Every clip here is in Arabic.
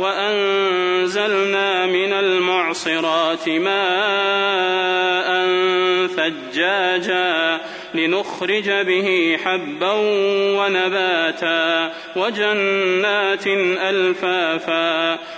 وأنزلنا من المعصرات ماء ثجاجا لنخرج به حبا ونباتا وجنات ألفافا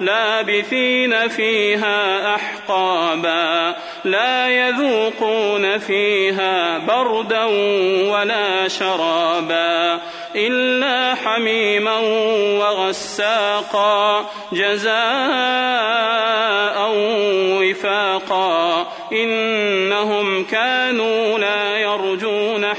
لابثين فيها أحقابا لا يذوقون فيها بردا ولا شرابا إلا حميما وغساقا جزاء وفاقا إنهم كانوا لا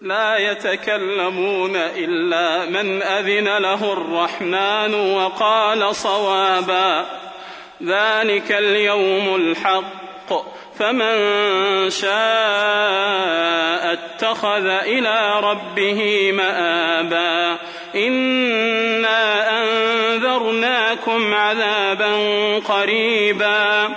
لا يتكلمون إلا من أذن له الرحمن وقال صوابا. ذلك اليوم الحق. فمن شاء اتخذ إلى ربه مآبا. إنا أنذرناكم عذابا قريبا.